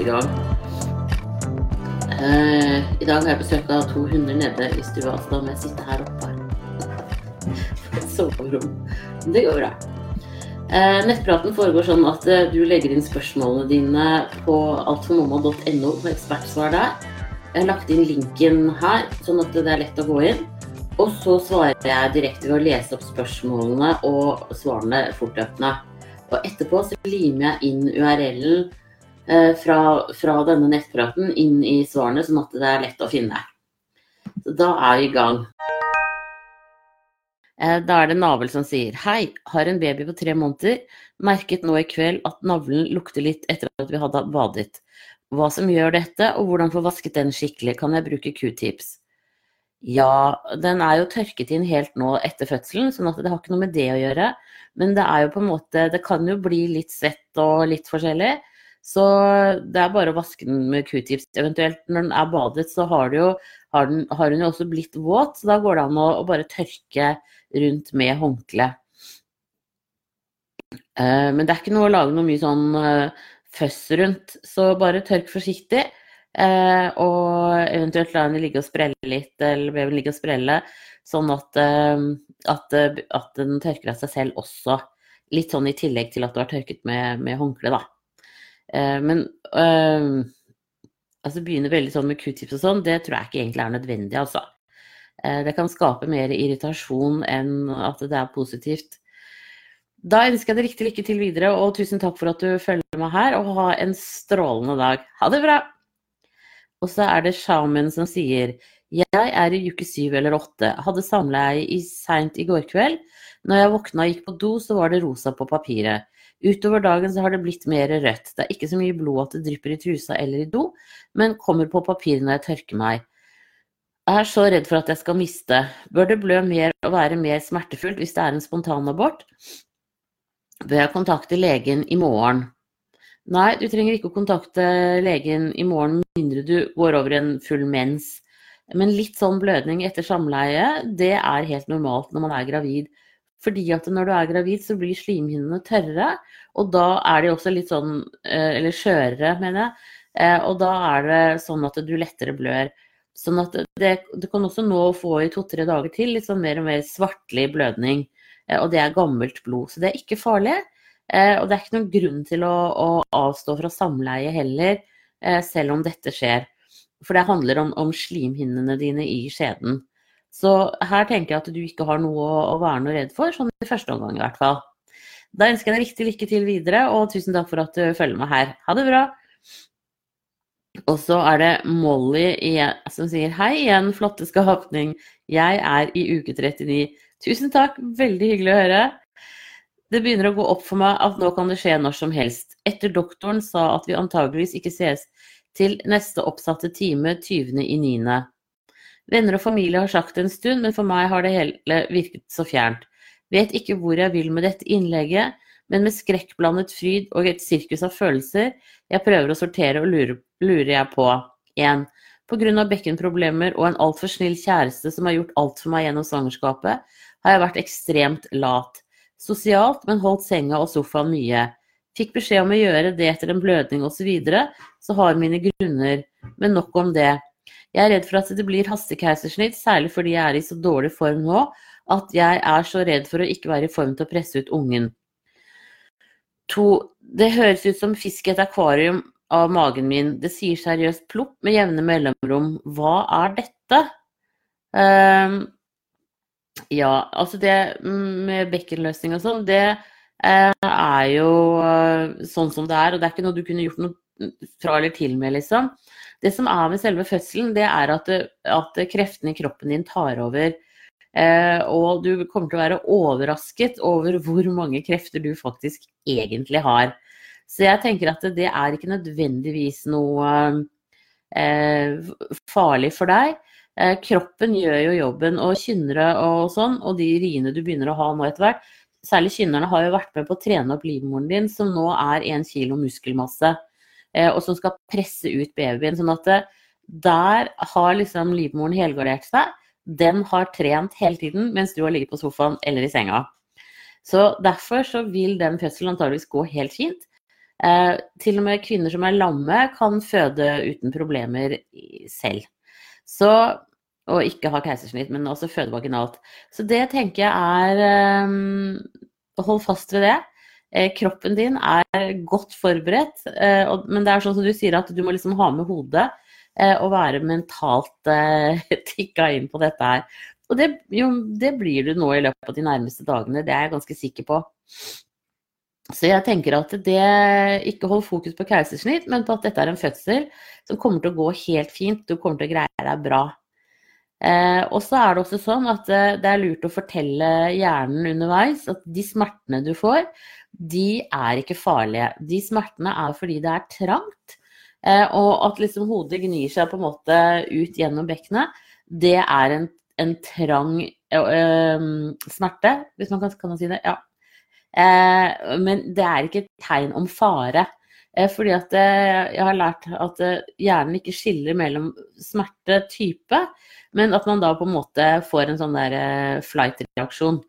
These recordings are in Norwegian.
sette i gang. Uh, I dag har jeg besøk av to hunder nede i stua, så da må jeg sitte her oppe. På et soverom. Men Det går bra. Uh, nettpraten foregår sånn at uh, du legger inn spørsmålene dine på altformamma.no på ekspertsvar der. Jeg har lagt inn linken her, sånn at det er lett å gå inn. Og så svarer jeg direkte ved å lese opp spørsmålene og svarene fortløpende. Og etterpå så limer jeg inn URL-en eh, fra, fra denne nettpraten inn i svarene, sånn at det er lett å finne. Så da er vi i gang. Eh, Da er det Navel som sier Hei, har en baby på tre måneder. Merket nå i kveld at navlen lukter litt etter at vi hadde badet. Hva som gjør dette, og hvordan få vasket den skikkelig, kan jeg bruke q-tips? Ja, den er jo tørket inn helt nå etter fødselen, sånn at det har ikke noe med det å gjøre. Men det er jo på en måte Det kan jo bli litt svett og litt forskjellig. Så det er bare å vaske den med q-tips. Eventuelt når den er badet, så har, jo, har, den, har den, jo også blitt våt, så da går det an å, å bare tørke rundt med håndkle. Uh, men det er ikke noe å lage noe mye sånn uh, føss rundt, så bare tørk forsiktig. Uh, og eventuelt la henne ligge og sprelle litt, eller babyen ligge og sprelle, sånn at, eh, at, eh, at den tørker av seg selv også. Litt sånn i tillegg til at du har tørket med, med håndkle, da. Eh, men eh, altså begynne veldig sånn med q-tips og sånn, det tror jeg ikke egentlig er nødvendig, altså. Eh, Det kan skape mer irritasjon enn at det er positivt. Da ønsker jeg deg riktig lykke til videre, og tusen takk for at du følger meg her, og ha en strålende dag. Ha det bra! Og så er det Shaman som sier Jeg er i uke syv eller åtte. Hadde samleie seint i går kveld. Når jeg våkna og gikk på do, så var det rosa på papiret. Utover dagen så har det blitt mer rødt. Det er ikke så mye blod at det drypper i trusa eller i do, men kommer på papiret når jeg tørker meg. Jeg er så redd for at jeg skal miste. Bør det blø mer og være mer smertefullt hvis det er en spontanabort? Bør jeg kontakte legen i morgen? Nei, du trenger ikke å kontakte legen i morgen med mindre du går over en full mens. Men litt sånn blødning etter samleie, det er helt normalt når man er gravid. Fordi at når du er gravid, så blir slimhinnene tørre, og da er de også litt sånn eh, Eller skjørere, mener jeg. Eh, Og da er det sånn at du lettere blør. Sånn at det, du kan også nå få i to-tre dager til litt sånn mer og mer svartlig blødning. Eh, Og det er gammelt blod. Så det er ikke farlig. Og det er ikke noen grunn til å, å avstå fra samleie heller, selv om dette skjer. For det handler om, om slimhinnene dine i skjeden. Så her tenker jeg at du ikke har noe å, være noe redd for, sånn i første omgang i hvert fall. Da ønsker jeg deg riktig lykke til videre, og tusen takk for at du følger meg her. Ha det bra! Og så er det Molly som sier hei igjen, flotte skapning. Jeg er i uke 39. Tusen takk, veldig hyggelig å høre. Det begynner å gå opp for meg at nå kan det skje når som helst. Etter doktoren sa at vi antageligvis ikke ses til neste oppsatte time 20. i 9. Venner og familie har sagt det en stund, men for meg har det hele virket så fjernt. Vet ikke hvor jeg vil med dette innlegget, men med skrekkblandet fryd og et sirkus av følelser jeg prøver å sortere og lurer, lurer jeg på. 1. På grunn av bekkenproblemer og en altfor snill kjæreste som har gjort alt for meg gjennom svangerskapet, har jeg vært ekstremt lat. Sosialt, men holdt senga og sofaen mye. Fikk beskjed om å gjøre det etter en blødning osv., så, videre, så har mine grunner, men nok om det. Jeg er redd for at det blir hastekeisersnitt, særlig fordi jeg er i så dårlig form nå at jeg er så redd for å ikke være i form til å presse ut ungen. To, det høres ut som fisk i et akvarium av magen min. Det sier seriøst plopp med jevne mellomrom. Hva er dette? Um, ja, altså det med bekkenløsning og sånn, det uh, er jo uh, sånn som det er, og det er ikke noe du kunne gjort noe fra eller til med, liksom. Det som er med selve fødselen, det er at, at kreftene i kroppen din tar over. Eh, og du kommer til å være overrasket over hvor mange krefter du faktisk egentlig har. Så jeg tenker at det er ikke nødvendigvis noe eh, farlig for deg. Eh, kroppen gjør jo jobben, og kynnere og sånn, og de riene du begynner å ha nå etter hvert, særlig kynnerne har jo vært med på å trene opp livmoren din, som nå er én kilo muskelmasse, og som skal presse ut babyen. Sånn at det, der har liksom livmoren helgardert seg. Den har trent hele tiden mens du har ligget på sofaen eller i senga. Så derfor så vil den fødselen antageligvis gå helt fint. Eh, til og med kvinner som er lamme, kan føde uten problemer selv. Så, og ikke ha keisersnitt, men også føde vaginalt. Så det tenker jeg er um, Hold fast ved det. Eh, kroppen din er godt forberedt, eh, men det er sånn som du sier at du må liksom ha med hodet eh, og være mentalt tikka inn på dette her. Og det, jo, det blir du nå i løpet av de nærmeste dagene, det er jeg ganske sikker på. Så jeg tenker at det ikke hold fokus på keisersnitt, men på at dette er en fødsel som kommer til å gå helt fint. Du kommer til å greie deg bra. Eh, og så er det også sånn at det er lurt å fortelle hjernen underveis at de smertene du får, de er ikke farlige. De smertene er fordi det er trangt. Eh, og at liksom hodet gnir seg på en måte ut gjennom bekkenet, det er en, en trang eh, smerte, hvis man kan, kan man si det. Ja, Eh, men det er ikke et tegn om fare. Eh, fordi at eh, jeg har lært at hjernen ikke skiller mellom smertetype, men at man da på en måte får en sånn der flight-reaksjon.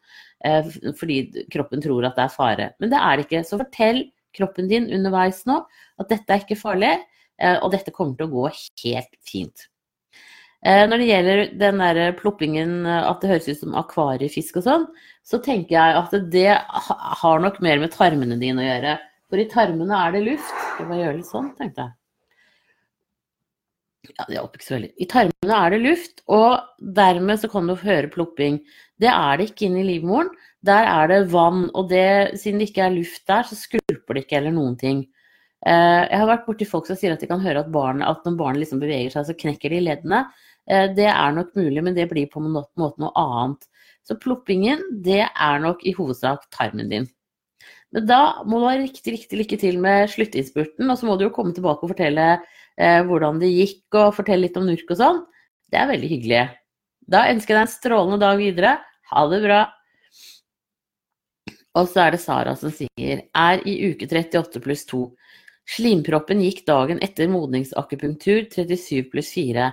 Fordi kroppen tror at det er fare. Men det er det ikke. Så fortell kroppen din underveis nå at dette er ikke farlig, og dette kommer til å gå helt fint. Eh, når det gjelder den der ploppingen, eh, at det høres ut som akvariefisk og sånn, så tenker jeg at det har nok mer med tarmene dine å gjøre. For i tarmene er det luft. Skal bare gjøre litt sånn, tenkte jeg. Ja, det hjalp ikke så veldig. I tarmene er det luft, og dermed så kan du høre plopping. Det er det ikke inni livmoren. Der er det vann, og det, siden det ikke er luft der, så skvulper det ikke eller noen ting. Eh, jeg har vært borti folk som sier at de kan høre at, barn, at når barnet liksom beveger seg, så knekker de leddene. Eh, det er nok mulig, men det blir på en måte noe annet. Så ploppingen, det er nok i hovedsak tarmen din. Men da må du ha riktig, riktig lykke til med sluttinnspurten, og så må du jo komme tilbake og fortelle eh, hvordan det gikk, og fortelle litt om NURK og sånn. Det er veldig hyggelig. Da ønsker jeg deg en strålende dag videre. Ha det bra. Og så er det Sara som sier er i uke 38 pluss 2. Slimproppen gikk dagen etter modningsakupunktur 37 pluss 4.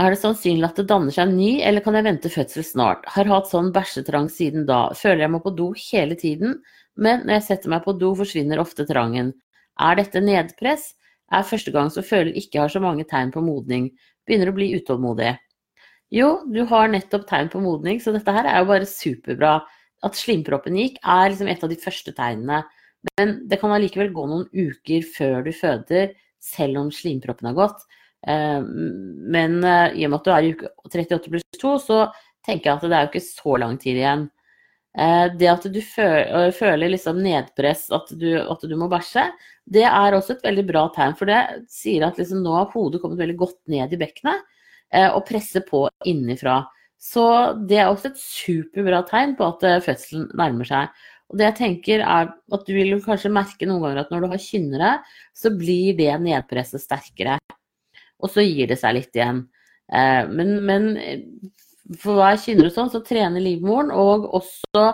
Er det sannsynlig at det danner seg en ny, eller kan jeg vente fødsel snart? Har hatt sånn bæsjetrang siden da. Føler jeg må på do hele tiden, men når jeg setter meg på do, forsvinner ofte trangen. Er dette nedpress? Er første gang så føler ikke har så mange tegn på modning. Begynner å bli utålmodig. Jo, du har nettopp tegn på modning, så dette her er jo bare superbra. At slimproppen gikk, er liksom et av de første tegnene. Men det kan allikevel gå noen uker før du føder, selv om slimproppen har gått. Eh, men eh, i og med at du er i uke 38 pluss 2, så tenker jeg at det er jo ikke så lang tid igjen. Eh, det at du føler liksom nedpress, at du, at du må bæsje, det er også et veldig bra tegn. For det sier at liksom nå har hodet kommet veldig godt ned i bekkenet og presser på innenfra. Så det er også et superbra tegn på at fødselen nærmer seg. Og det jeg tenker er at du vil kanskje merke noen ganger at når du har kynnere, så blir det nedpresset sterkere og så gir det seg litt igjen. Eh, men, men for hva jeg kynner og sånn, så trener livmoren, og også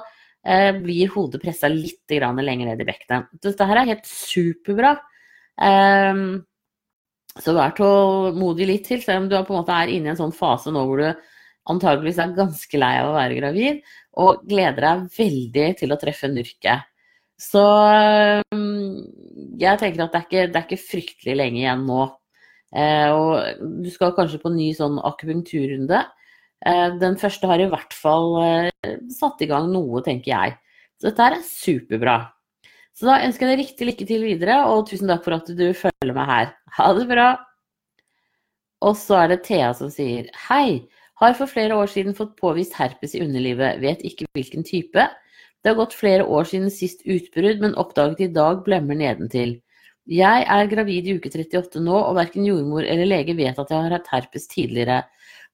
eh, blir hodet pressa litt lenger ned i bekkenet. Dette her er helt superbra. Eh, så vær tålmodig litt til, selv om du på en måte er inne i en sånn fase nå hvor du antageligvis er ganske lei av å være gravid, og gleder deg veldig til å treffe nurket. Så jeg tenker at det er, ikke, det er ikke fryktelig lenge igjen nå. Eh, og du skal kanskje på en ny sånn akupunkturrunde. Eh, den første har i hvert fall eh, satt i gang noe, tenker jeg. Så dette er superbra. Så da ønsker jeg deg riktig lykke til videre, og tusen takk for at du følger meg her. Ha det bra! Og så er det Thea som sier Hei! Har for flere år siden fått påvist herpes i underlivet, vet ikke hvilken type. Det har gått flere år siden sist utbrudd, men oppdaget i dag blemmer nedentil. Jeg er gravid i uke 38 nå, og verken jordmor eller lege vet at jeg har hatt herpes tidligere,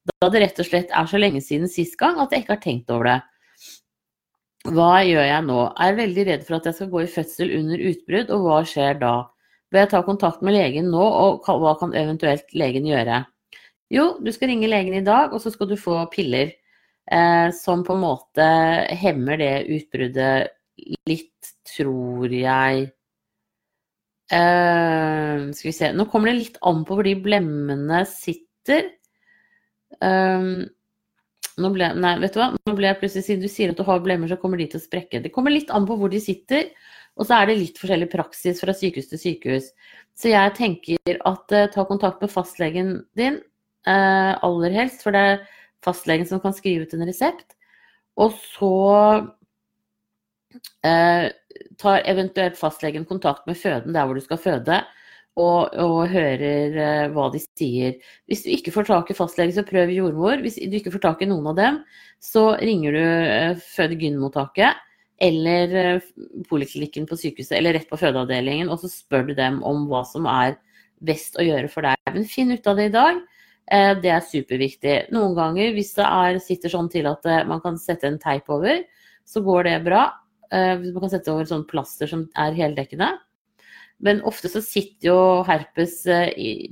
da det rett og slett er så lenge siden sist gang at jeg ikke har tenkt over det. Hva gjør jeg nå? Er veldig redd for at jeg skal gå i fødsel under utbrudd, og hva skjer da? Bør jeg ta kontakt med legen nå, og hva kan eventuelt legen gjøre? Jo, du skal ringe legen i dag, og så skal du få piller eh, som på en måte hemmer det utbruddet litt, tror jeg. Uh, skal vi se Nå kommer det litt an på hvor de blemmene sitter. Um, nå ble, nei, vet du hva? Nå ble jeg plutselig, Siden du sier at du har blemmer, så kommer de til å sprekke. Det kommer litt an på hvor de sitter. Og så er det litt forskjellig praksis fra sykehus til sykehus. Så jeg tenker at uh, ta kontakt med fastlegen din uh, aller helst, for det er fastlegen som kan skrive ut en resept. Og så uh, tar eventuelt fastlegen kontakt med føden der hvor du skal føde, og, og hører hva de sier. Hvis du ikke får tak i fastlege, så prøv jordmor. Hvis du ikke får tak i noen av dem, så ringer du føde-gyn-mottaket eller eh, poliklinikken på sykehuset, eller rett på fødeavdelingen, og så spør du dem om hva som er best å gjøre for deg. Men finn ut av det i dag. Eh, det er superviktig. Noen ganger, hvis det er, sitter sånn til at eh, man kan sette en teip over, så går det bra. Man kan sette over sånn plaster som er heldekkende. Men ofte så sitter jo herpes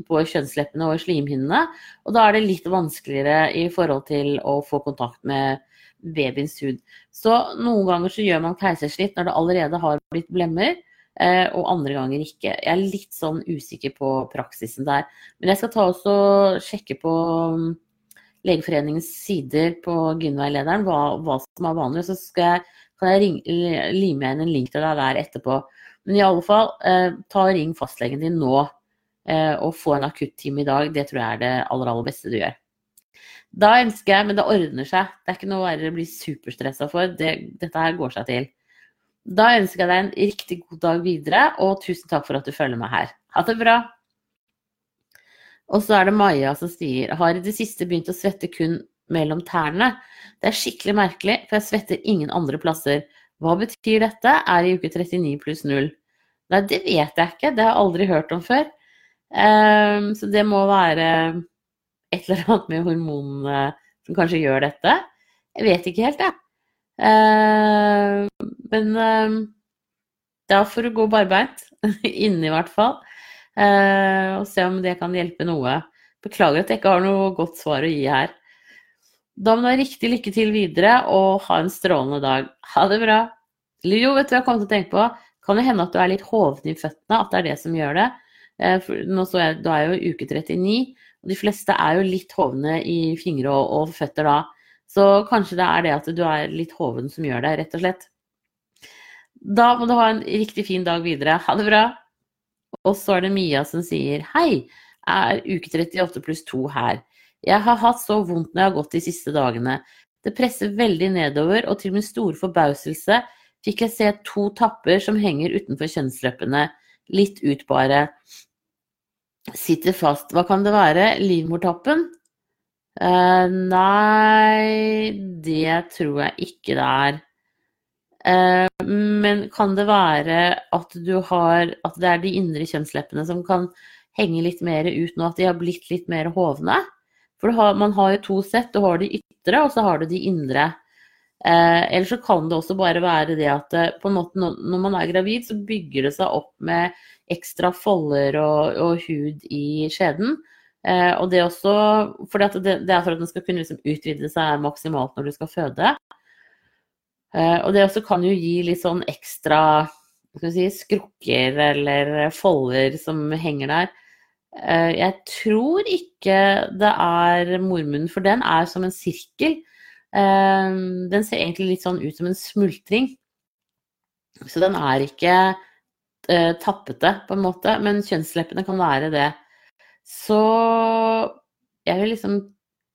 på kjønnsleppene og slimhinnene, og da er det litt vanskeligere i forhold til å få kontakt med babyens hud. Så noen ganger så gjør man keisersnitt når det allerede har blitt blemmer, eh, og andre ganger ikke. Jeg er litt sånn usikker på praksisen der. Men jeg skal ta også sjekke på mm, Legeforeningens sider på gynveilederen hva, hva som er vanlig. Så jeg, kan jeg ringe, lime igjen en link til deg der etterpå. Men i alle fall, eh, ta og ring fastlegen din nå eh, og få en akuttime i dag. Det tror jeg er det aller, aller beste du gjør. Da elsker jeg, men det ordner seg. Det er ikke noe å bli superstressa for. Det, dette her går seg til. Da ønsker jeg deg en riktig god dag videre, og tusen takk for at du følger med her. Ha det bra! Og så er det Maja som sier har i det siste begynt å svette kun mellom tærne. Det er skikkelig merkelig, for jeg svetter ingen andre plasser. Hva betyr dette? Er i uke 39 pluss 0? Nei, det vet jeg ikke. Det har jeg aldri hørt om før. Um, så det må være et eller annet med hormonene som kanskje gjør dette. Jeg vet ikke helt, jeg. Uh, men uh, da får du gå barbeint, inne i hvert fall, uh, og se om det kan hjelpe noe. Beklager at jeg ikke har noe godt svar å gi her. Da må du ha riktig lykke til videre, og ha en strålende dag. Ha det bra. Jo, vet du hva jeg kom til å tenke på? Kan det hende at du er litt hoven i føttene, at det er det som gjør det. Nå så jeg, Da er jo uke 39, og de fleste er jo litt hovne i fingre og, og, føtter da. Så kanskje det er det at du er litt hoven som gjør det, rett og slett. Da må du ha en riktig fin dag videre. Ha det bra. Og så er det Mia som sier hei, er uke 38 pluss 2 her. Jeg har hatt så vondt når jeg har gått de siste dagene. Det presser veldig nedover, og til min store forbauselse fikk jeg se to tapper som henger utenfor kjønnsleppene. Litt ut bare sitter fast. Hva kan det være? Livmortappen? Uh, nei, det tror jeg ikke det er. Uh, men kan det være at du har At det er de indre kjønnsleppene som kan henge litt mer ut nå, at de har blitt litt mer hovne? For har, man har jo to sett. Du har de ytre, og så har du de indre. Eh, eller så kan det også bare være det at på en måte når man er gravid, så bygger det seg opp med ekstra folder og, og hud i skjeden. Eh, og det, også, for det, det, er for at den skal kunne liksom utvide seg maksimalt når du skal føde. Eh, og det også kan jo gi litt sånn ekstra si, skrukker eller folder som henger der. Eh, jeg tror ikke det er mormunnen, for den er som en sirkel. Eh, den ser egentlig litt sånn ut som en smultring. Så den er ikke eh, tappete, på en måte. Men kjønnsleppene kan være det. Så jeg vil liksom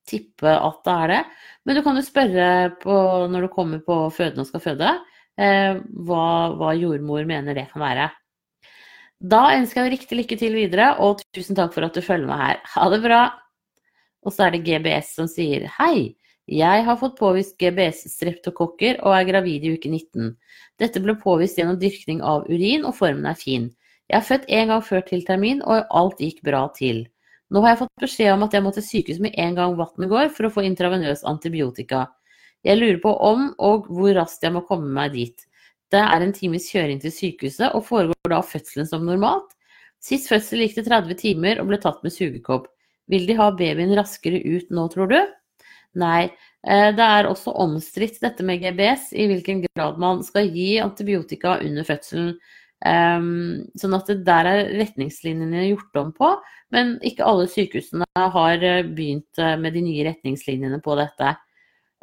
tippe at det er det. Men du kan jo spørre på, når du kommer på føden og skal føde, hva, hva, jordmor mener det kan være. Da ønsker jeg riktig lykke til videre, og tusen takk for at du følger med her. Ha det bra! Og så er det GBS som sier hei. Jeg har fått påvist GBS-streptokokker og er gravid i uke 19. Dette ble påvist gjennom dyrkning av urin, og formen er fin. Jeg har født en gang før til termin, og alt gikk bra til. Nå har jeg fått beskjed om at jeg må til sykehus med en gang vannet går, for å få intravenøs antibiotika. Jeg lurer på om og hvor raskt jeg må komme meg dit. Det er en times kjøring til sykehuset, og foregår da fødselen som normalt. Sist fødsel gikk det 30 timer og ble tatt med sugekopp. Vil de ha babyen raskere ut nå, tror du? Nei. Eh, det er også omstridt dette med GBS, i hvilken grad man skal gi antibiotika under fødselen. Um, sånn at det der er retningslinjene gjort om på, men ikke alle sykehusene har eh, begynt eh, med de nye retningslinjene på dette.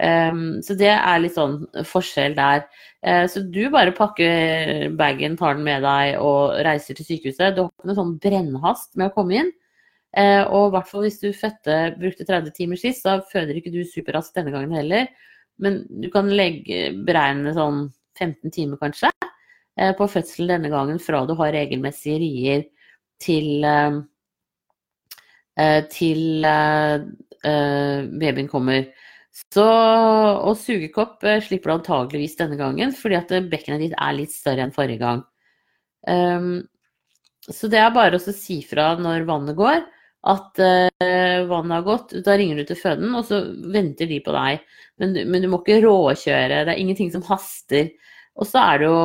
Um, så det er litt sånn forskjell der. Uh, så du bare pakker bagen, tar den med deg og reiser til sykehuset. Du har ikke noe sånn brennhast med å komme inn. Uh, og i hvert fall hvis du fødte, brukte 30 timer sist, da føder ikke du superraskt denne gangen heller. Men du kan legge, beregne sånn 15 timer kanskje uh, på fødsel denne gangen fra du har regelmessige rier til, til babyen kommer. Så, og sugekopp eh, slipper du antageligvis denne gangen, fordi at eh, bekkenet ditt er litt større enn forrige gang. Um, så det er bare å si fra når vannet går, at uh, vannet har gått. Da ringer du til føden, og så venter de på deg. Men, men, du må ikke råkjøre, det er ingenting som haster. Og så er det jo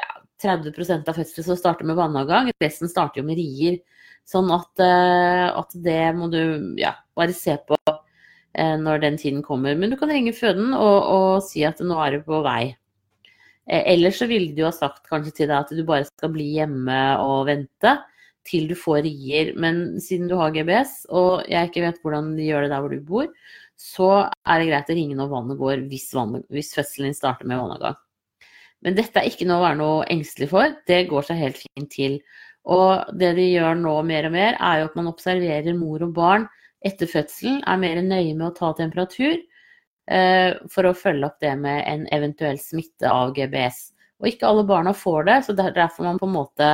ja, 30% av fødselen som starter med vannavgang, resten starter jo med rier. Sånn at, uh, at det må du ja, bare se på når den tiden kommer. Men du kan ringe føden og, og si at nå er du på vei. Eh, ellers så ville jo ha sagt kanskje til deg at du bare skal bli hjemme og vente til du får rier. Men siden du har GBS, og jeg ikke vet hvordan de gjør det der hvor du bor, så er det greit å ringe når vannet går hvis, vannet, hvis fødselen din starter med vannavgang. Men dette er ikke noe å være noe engstelig for. Det går seg helt fint til. Og det de gjør nå mer og mer, er jo at man observerer mor og barn etter fødselen er mer nøye med å ta temperatur eh, for å følge opp det med en eventuell smitte av GBS. Og ikke alle barna får det, så det er derfor man på en måte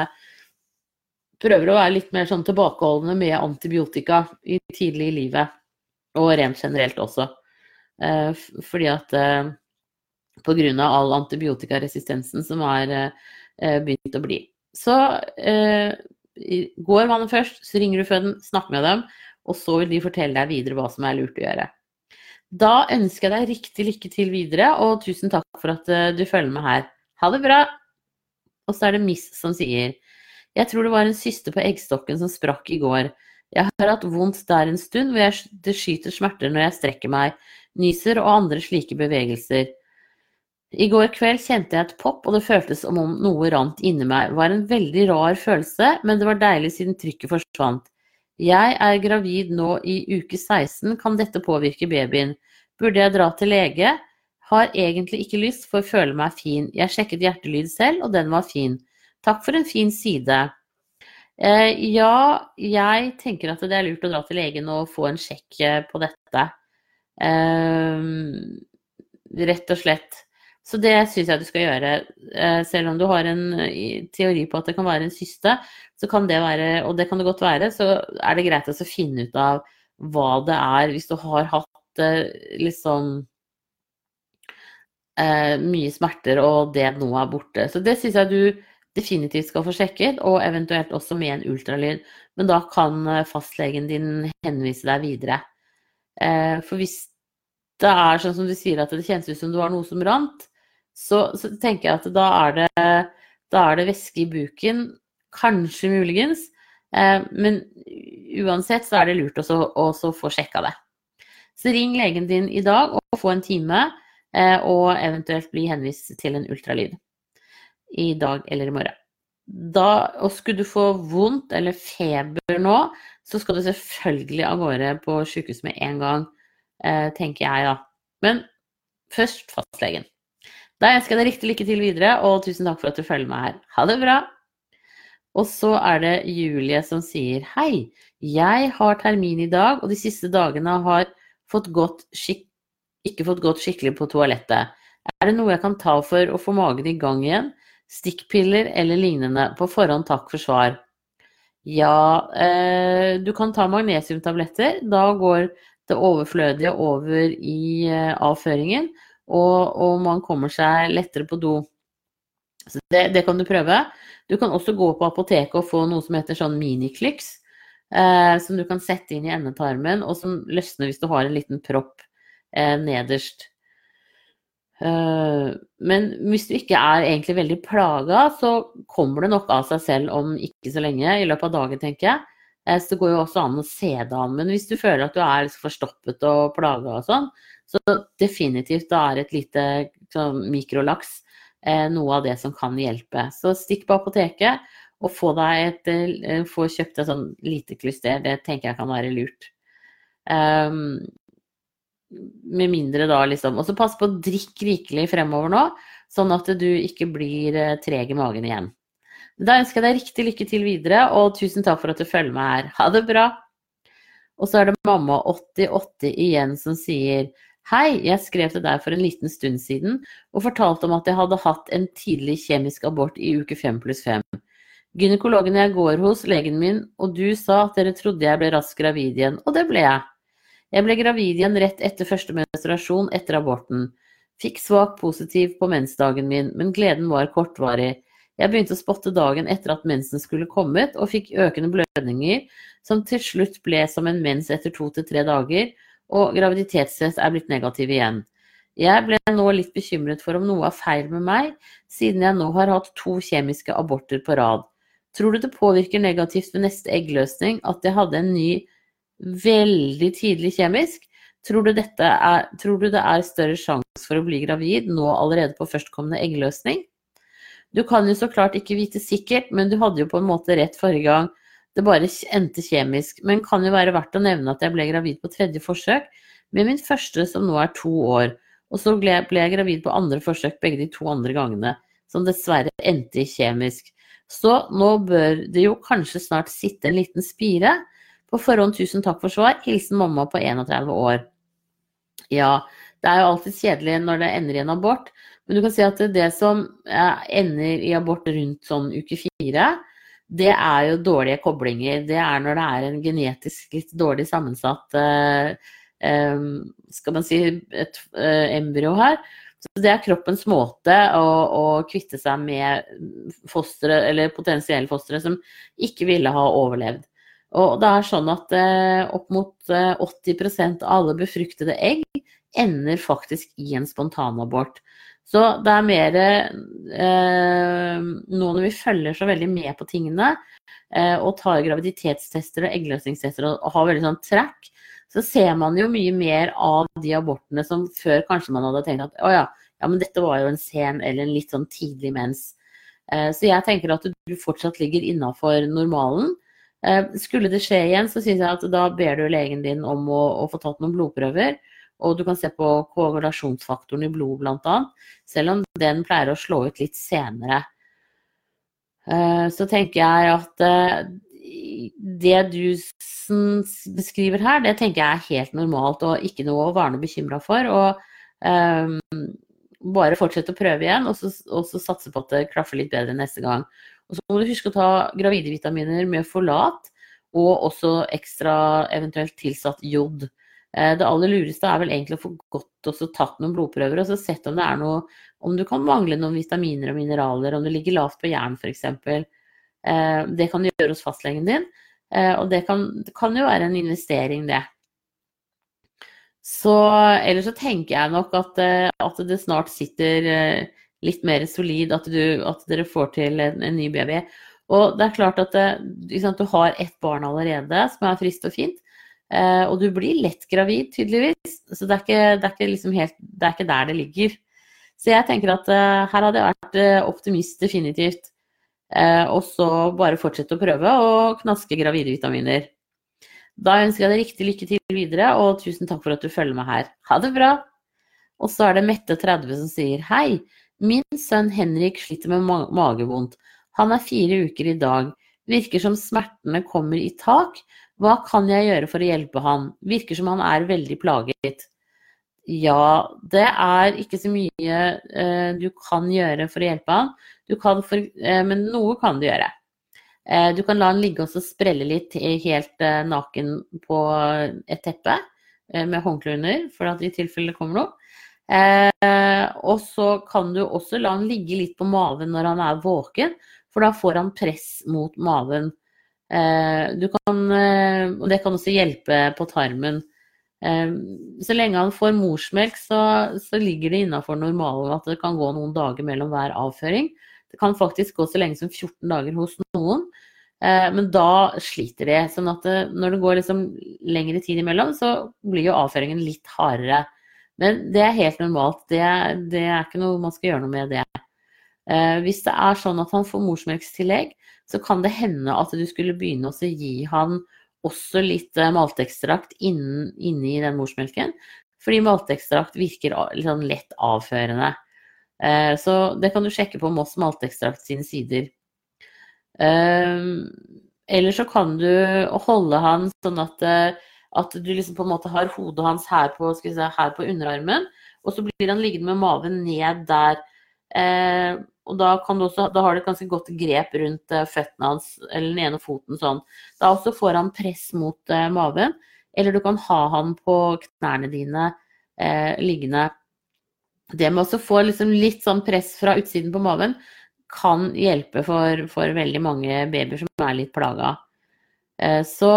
prøver å være litt mer sånn tilbakeholdende med antibiotika i tidlig i livet. Og rent generelt også. Eh, fordi at eh, pga. all antibiotikaresistensen som har eh, begynt å bli. Så eh, går man først, så ringer du føden, snakker med dem og så vil de fortelle deg videre hva som er lurt å gjøre. Da ønsker jeg deg riktig lykke til videre, og tusen takk for at eh, du følger med her. Ha det bra! Og så er det Miss som sier Jeg tror det var en syste på eggstokken som sprakk i går. Jeg har hatt vondt der en stund, hvor det skyter smerter når jeg strekker meg, nyser og andre slike bevegelser. I går kveld kjente jeg et pop, og det føltes som om noe rant inni meg. Det var en veldig rar følelse, men det var deilig siden trykket forsvant. Jeg er gravid nå i uke 16, kan dette påvirke babyen? Burde jeg dra til lege? Har egentlig ikke lyst, for å føle meg fin. Jeg sjekket hjertelyd selv, og den var fin. Takk for en fin side. Eh, ja, jeg tenker at det er lurt å dra til legen og få en sjekk eh, på dette. Eh, rett og slett. Så det syns jeg du skal gjøre. Eh, selv om du har en teori på at det kan være en syste, så kan det være, og det kan det godt være, så er det greit å finne ut av hva det er, hvis du har hatt eh, liksom eh, mye smerter og det nå er borte. Så det syns jeg du definitivt skal få sjekket, og eventuelt også med en ultralyd. Men da kan eh, fastlegen din henvise deg videre. Eh, for hvis det er sånn som du sier at det kjennes ut som du har noe som rant, så, så tenker jeg at da er det, da er det væske i buken Kanskje muligens. Eh, men uansett så er det lurt å få sjekka det. Så ring legen din i dag og få en time, eh, og eventuelt bli henvist til en ultralyd. I dag eller i morgen. Da, og skulle du få vondt eller feber nå, så skal du selvfølgelig av gårde på sykehus med en gang, eh, tenker jeg da. Men først fastlegen. Da ønsker jeg deg riktig lykke til videre, og tusen takk for at du følger meg her. Ha det bra! Og så er det Julie som sier hei, jeg har termin i dag, og de siste dagene har fått ikke fått gått skikkelig på toalettet. Er det noe jeg kan ta for å få magen i gang igjen? Stikkpiller eller lignende? På forhånd takk for svar. Ja, eh, du kan ta magnesiumtabletter. Da går det overflødige over i eh, avføringen, og, og, man kommer seg lettere på do. Så det, det kan du prøve. Du kan også gå på apoteket og få noe som heter sånn miniklyks, eh, som du kan sette inn i endetarmen, og som løsner hvis du har en liten propp eh, nederst. Eh, men hvis du ikke er egentlig veldig plaga, så kommer det nok av seg selv om ikke så lenge, i løpet av dagen, tenker jeg. Eh, så det går jo også an å se det an. Men hvis du føler at du er liksom forstoppet og plaga og sånn, så definitivt da er et lite sånn, mikrolaks Eh, noe av det som kan hjelpe. Så stikk på apoteket og få, et, eh, få kjøpt et sånn lite klyster. Det tenker jeg kan være lurt. Um, med mindre da, liksom. Og så pass på å drikke rikelig fremover nå, sånn at du ikke blir eh, treg i magen igjen. Da ønsker jeg deg riktig lykke til videre, og tusen takk for at du følger med her. Ha det bra! Og så er det mamma 88 igjen som sier Hei, jeg skrev til deg for en liten stund siden og fortalte om at jeg hadde hatt en tidlig kjemisk abort i uke 5 pluss 5. Gynekologen jeg går hos, legen min, og du sa at dere trodde jeg ble raskt gravid igjen, og det ble jeg. Jeg ble gravid igjen rett etter første menstruasjon etter aborten. Fikk svak positiv på mensdagen min, men gleden var kortvarig. Jeg begynte å spotte dagen etter at mensen skulle kommet, og fikk økende blødninger, som til slutt ble som en mens etter to til tre dager, og graviditetsstress er blitt negativ igjen. Jeg ble nå litt bekymret for om noe er feil med meg, siden jeg nå har hatt to kjemiske aborter på rad. Tror du det påvirker negativt ved neste eggløsning at jeg hadde en ny veldig tidlig kjemisk? Tror du, er, tror du det er større sjanse for å bli gravid nå allerede på førstkommende eggløsning? Du kan jo så klart ikke vite sikkert, men du hadde jo på en måte rett forrige gang. Det bare endte kjemisk. Men kan jo være verdt å nevne at jeg ble gravid på tredje forsøk med min første som nå er to år. Og så ble jeg, gravid på andre forsøk begge de to andre gangene, som dessverre endte i kjemisk. Så nå bør det jo kanskje snart sitte en liten spire. På forhånd tusen takk for svar. Hilsen mamma på 31 år. Ja, det er jo alltid kjedelig når det ender i en abort, men du kan si at det som ender i abort rundt sånn uke fire, det er jo dårlige koblinger. Det er når det er en genetisk litt dårlig sammensatt eh, eh, skal man si et eh, embryo her. Så det er kroppens måte å, å kvitte seg med fostre, eller potensielle fostre, som ikke ville ha overlevd. Og det er sånn at opp mot 80% av alle befruktede egg ender faktisk i en spontanabort. Så det er mer eh, Nå når vi følger så veldig med på tingene eh, og tar graviditetstester og eggløsningstester og, og, har veldig sånn track, så ser man jo mye mer av de abortene som før kanskje man hadde tenkt at å ja, ja men dette var jo en sen eller en litt sånn tidlig mens. Eh, så jeg tenker at du fortsatt ligger innafor normalen. Eh, skulle det skje igjen, så syns jeg at da ber du legen din om å, å få tatt noen blodprøver. Og du kan se på koagulasjonsfaktoren i blodet bl.a. Selv om den pleier å slå ut litt senere. Eh, så tenker jeg at eh, det du beskriver her, det tenker jeg er helt normalt og ikke noe å være bekymra for. Og um, bare fortsette å prøve igjen, og så, og så, satse på at det klaffer litt bedre neste gang. Og så må du huske å ta gravide vitaminer med folat, og også ekstra eventuelt tilsatt jod. Eh, det aller lureste er vel egentlig å få godt også tatt noen blodprøver og så sett om det er noe Om du kan mangle noen vitaminer og mineraler, om du ligger lavt på jern f.eks. Eh, det kan du gjøre hos fastlegen din, eh, og det kan, det kan jo være en investering, det. Så ellers så tenker jeg nok at, at det snart sitter litt mer solid, at, du, at dere får til en, en, ny baby. Og det er klart at det, du har ett barn allerede som er friskt og fint. Eh, og du blir lett gravid, tydeligvis. Så det er ikke, det er ikke, liksom helt, det er ikke der det ligger. Så jeg tenker at uh, her hadde jeg vært uh, optimist definitivt. Uh, og så bare fortsette å prøve å knaske gravide vitaminer. Da ønsker jeg deg riktig lykke til videre, og tusen takk for at du følger med her. Ha det bra! Og så er det Mette30 som sier hei. Min sønn Henrik sliter med ma magevondt. Han er fire uker i dag. Virker som smertene kommer i tak, hva kan jeg gjøre for å hjelpe han? Virker som han er veldig plaget. Ja, det er ikke så mye eh, du kan gjøre for å hjelpe han, for, eh, men noe kan du gjøre. Eh, du kan la han ligge og sprelle litt helt eh, naken på et teppe eh, med håndkle under, for at i tilfelle det kommer noe. Eh, og så kan du også la han ligge litt på maven når han er våken, for da får han press mot maven. Eh, du kan, eh, og det kan også hjelpe på tarmen. Eh, så lenge han får morsmelk, så, så ligger det innafor normalen at det kan gå noen dager mellom hver avføring. Det kan faktisk gå så lenge som 14 dager hos noen. Men da sliter de. sånn at når det går liksom lengre tid imellom, så blir jo avføringen litt hardere. Men det er helt normalt. Det, det er ikke noe man skal gjøre noe med det. Hvis det er sånn at han får morsmelkstillegg, så kan det hende at du skulle begynne å gi han også litt eh, maltekstrakt inni den morsmelken. fordi maltekstrakt virker liksom lett avførende. Eh, så det kan du sjekke på Moss maltekstrakt sine sider. Eller så kan du holde han sånn at, at du liksom på en måte har hodet hans her på, si, her på underarmen, og så blir han liggende med maven ned der. Og da, også, da, har du et ganske godt grep rundt uh, føttene hans, eller den ene foten sånn. Da også får han press mot eh, maven, eller du kan ha han på knærne dine eh, liggende. Det med å få liksom litt sånn press fra utsiden på maven kan hjelpe for, for veldig mange babyer som er litt plaga. Så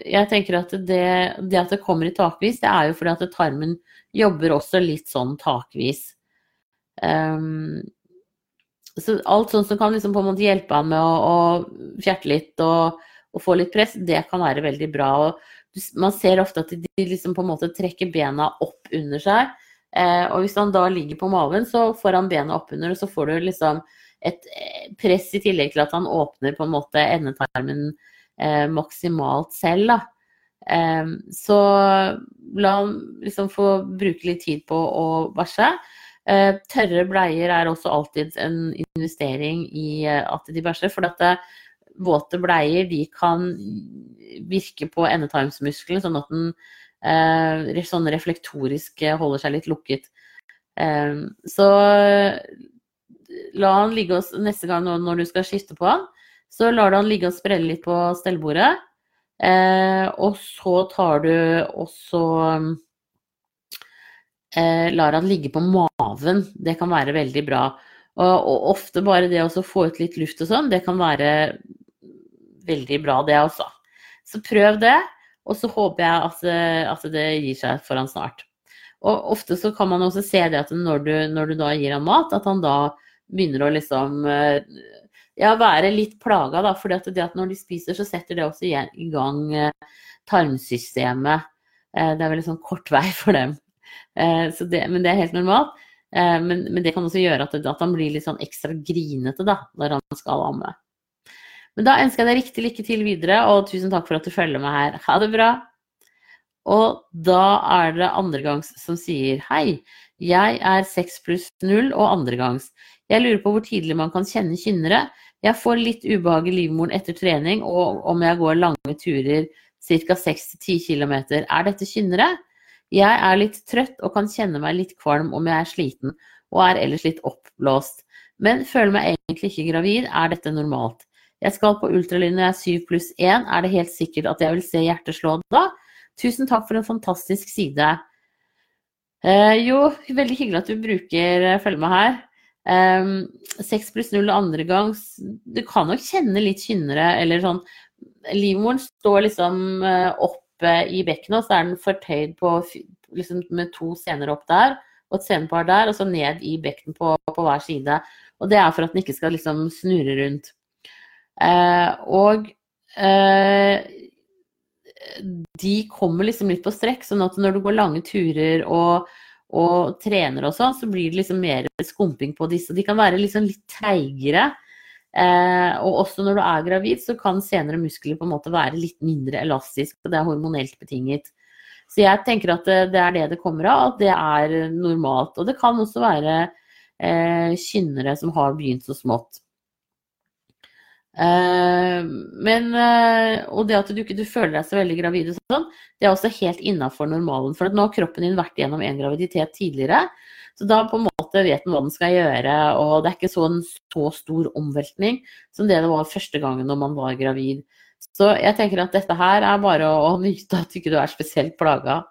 jeg tenker at det, det, at det kommer i takvis, det er jo fordi at tarmen jobber også litt sånn takvis. Um, så alt sånt som kan liksom på en måte hjelpe han med å, å fjerte litt og, og, få litt press, det kan være veldig bra. Og man ser ofte at de liksom på en måte trekker bena opp under seg. Eh, og hvis han da ligger på maven, så får han bena opp under, og så får du liksom et eh, press i tillegg til at han åpner på en måte endetarmen eh, maksimalt selv. da. Eh, så la han liksom få bruke litt tid på å bæsje. Eh, tørre bleier er også alltid en investering i eh, at de bæsjer. For at eh, våte bleier de kan virke på endetarmsmuskelen, sånn at den sånn reflektorisk holder seg litt lukket. Så la han ligge og, neste gang når du skal skifte på han, så lar du han ligge og sprelle litt på stellbordet. og så tar du også eh, lar han ligge på maven. Det kan være veldig bra. Og, og ofte bare det å få ut litt luft og sånn, det kan være veldig bra, det også. Så prøv det, og så håper jeg at, at det gir seg for han snart. Og ofte så kan man også se det at når du, når du da gir han mat, at han da begynner å liksom eh, ja, være litt plaga, da. For det at når de spiser, så setter det også i gang eh, tarmsystemet. Eh, det er veldig sånn kort vei for dem. Eh, det, men det er helt normalt. Eh, men, men, det kan også gjøre at, at, han blir litt sånn ekstra grinete da, når han skal amme. Men da ønsker jeg deg riktig lykke til videre, og tusen takk for at du følger med her. Ha det bra! Og da er det andregangs som sier hei, jeg er 6 pluss 0 og andregangs. Jeg lurer på hvor tidlig man kan kjenne kynnere. Jeg får litt ubehag i livmoren etter trening, og om jeg går lange turer ca. 6-10 km. Er dette kynnere? Jeg er litt trøtt og kan kjenne meg litt kvalm om jeg er sliten og er ellers litt oppblåst, men føler meg egentlig ikke gravid. Er dette normalt? Jeg skal på ultralyd når jeg er 7 pluss 1. Er det helt sikkert at jeg vil se hjertet slå da? Tusen takk for en fantastisk side. Eh, jo, veldig hyggelig at du bruker Følg følge med her. Ehm, 6 pluss 0 andre gang Du kan nok kjenne litt kynnere, eller sånn Livmoren står liksom uh, opp oppe i bekkenet, så er den fortøyd på, liksom, med to sener opp der og et senepar der, og så ned i bekkenet på, på, hver side. Og det er for at den ikke skal liksom snurre rundt. Eh, og eh, de kommer liksom litt på strekk, sånn at når du går lange turer og, og trener og sånn, så blir det liksom mer skumping på disse. De kan være liksom litt treigere. Eh, og også når du er gravid, så kan senere muskler på en måte være litt mindre elastisk, og det er hormonelt betinget. Så jeg tenker at det, det er det det kommer av, at det er normalt. Og det kan også være eh, kynnere som har begynt så smått. Eh, men, eh, og det at du ikke du føler deg så veldig gravid, og sånn, det er også helt innafor normalen. For nå har kroppen din vært gjennom en graviditet tidligere. Så da på en måte vet man hva den skal gjøre, og det er ikke sånn så stor omveltning som det det var første gangen når man var gravid. Så jeg tenker at dette her er bare å nyte at ikke du er spesielt plaga.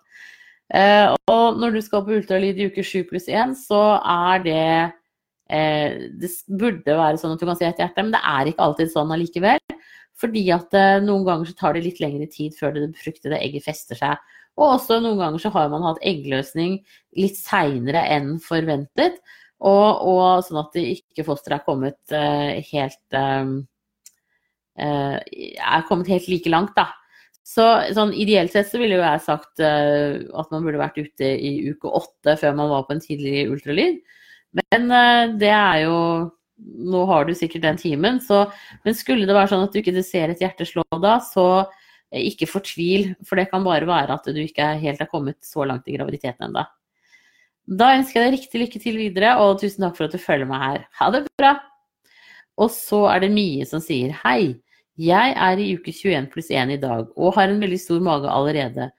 Eh, og når du skal på ultralyd i uke 7 pluss 1, så er det eh, Det burde være sånn at du kan se et hjerte, men det er ikke alltid sånn allikevel. Fordi at eh, noen ganger så tar det litt lengre tid før det befruktede egget fester seg. Og også noen ganger så har man hatt eggløsning litt seinere enn forventet. Og, og, sånn at ikke fosteret er kommet uh, helt uh, Er kommet helt like langt, da. Så sånn ideelt sett så ville jo jeg sagt at man burde vært ute i uke åtte før man var på en tidlig ultralyd. Men det er jo Nå har du sikkert den timen, så Men skulle det være sånn at du ikke ser et hjerte da, så ikke fortvil, for det kan bare være at du ikke helt er kommet så langt i graviditeten ennå. Da ønsker jeg deg riktig lykke til videre, og tusen takk for at du følger meg her. Ha det bra! Og så er det Mie som sier hei. Jeg er i uke 21 pluss 1 i dag og har en veldig stor mage allerede.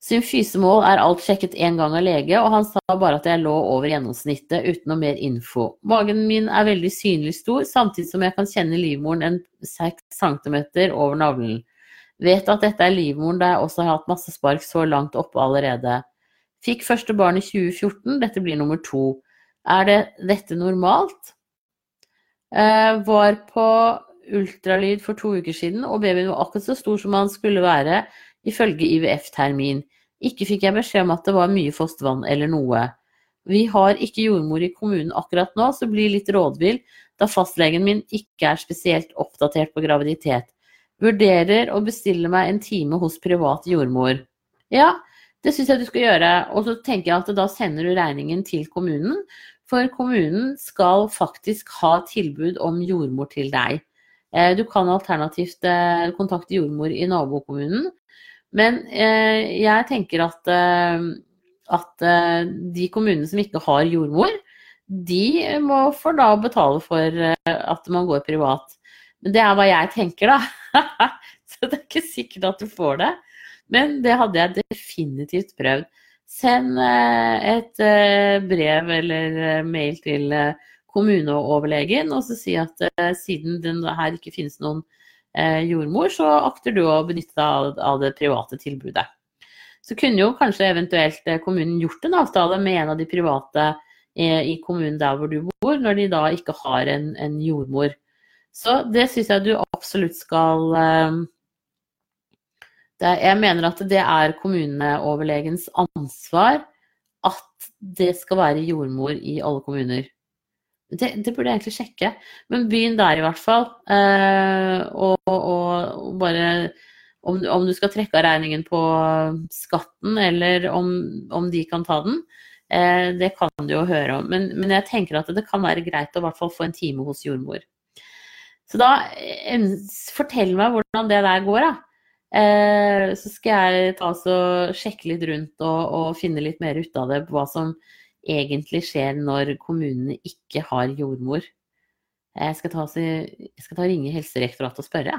Symfysemål er alt sjekket én gang av lege, og han sa bare at jeg lå over gjennomsnittet uten noe mer info. Magen min er veldig synlig stor, samtidig som jeg kan kjenne livmoren en 6 cm over navlen. Vet at dette er livmoren der jeg også har hatt masse spark så langt oppe allerede. Fikk første barn i 2014, dette blir nummer to. Er det dette normalt? Eh, var på ultralyd for to uker siden, og babyen var akkurat så stor som han skulle være ifølge IVF-termin. Ikke fikk jeg beskjed om at det var mye fostervann eller noe. Vi har ikke jordmor i kommunen akkurat nå, så blir litt rådvill, da fastlegen min ikke er spesielt oppdatert på graviditet. Vurderer å bestille meg en time hos privat jordmor. Ja, det syns jeg du skal gjøre. Og så tenker jeg at da sender du regningen til kommunen, for kommunen skal faktisk ha tilbud om jordmor til deg. Eh, du kan alternativt eh, kontakte jordmor i nabokommunen, men eh, jeg tenker at, at de kommunene som ikke har jordmor, de må for da betale for at man går privat. Men det er hva jeg tenker, da. Så det er ikke sikkert at du får det. Men det hadde jeg definitivt prøvd. Send et brev eller mail til kommuneoverlegen og så si at siden det her ikke finnes noen Eh, jordmor, så akter du å benytte deg av det private tilbudet. Så kunne jo kanskje eventuelt eh, kommunen gjort en avtale med en av de private eh, i kommunen der hvor du bor, når de da ikke har en, en jordmor. Så det syns jeg du absolutt skal det, Jeg mener at det er kommuneoverlegens ansvar at det skal være jordmor i alle kommuner. Det, det, burde jeg egentlig sjekke. Men begynn der i hvert fall. Eh, og, og, og, bare om, om, du skal trekke av regningen på skatten, eller om, om de kan ta den, eh, det kan du jo høre om. Men, men, jeg tenker at det kan være greit å i hvert fall få en time hos jordmor. Så da eh, fortell meg hvordan det der går, da. Eh, så skal jeg ta og sjekke litt rundt og, og finne litt mer ut av det. Hva som egentlig skjer når kommunene ikke har jordmor. Jeg skal ta, jeg skal ta og ringe Helsedirektoratet og spørre.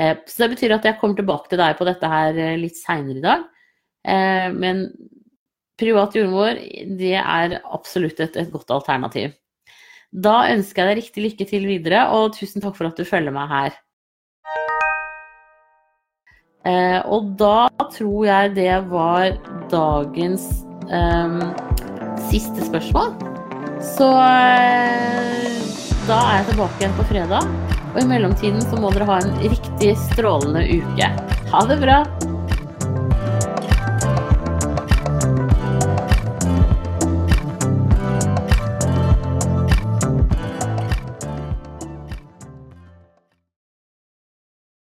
Eh, så det betyr at jeg kommer tilbake til deg på dette her eh, litt seinere i dag. Eh, men privat jordmor, det er absolutt et, et godt alternativ. Da ønsker jeg deg riktig lykke til videre, og tusen takk for at du følger meg her. Og da tror jeg det var dagens eh, siste spørsmål. Så eh, da er jeg tilbake igjen på fredag. Og i mellomtiden så må dere ha en riktig strålende uke. Ha det bra!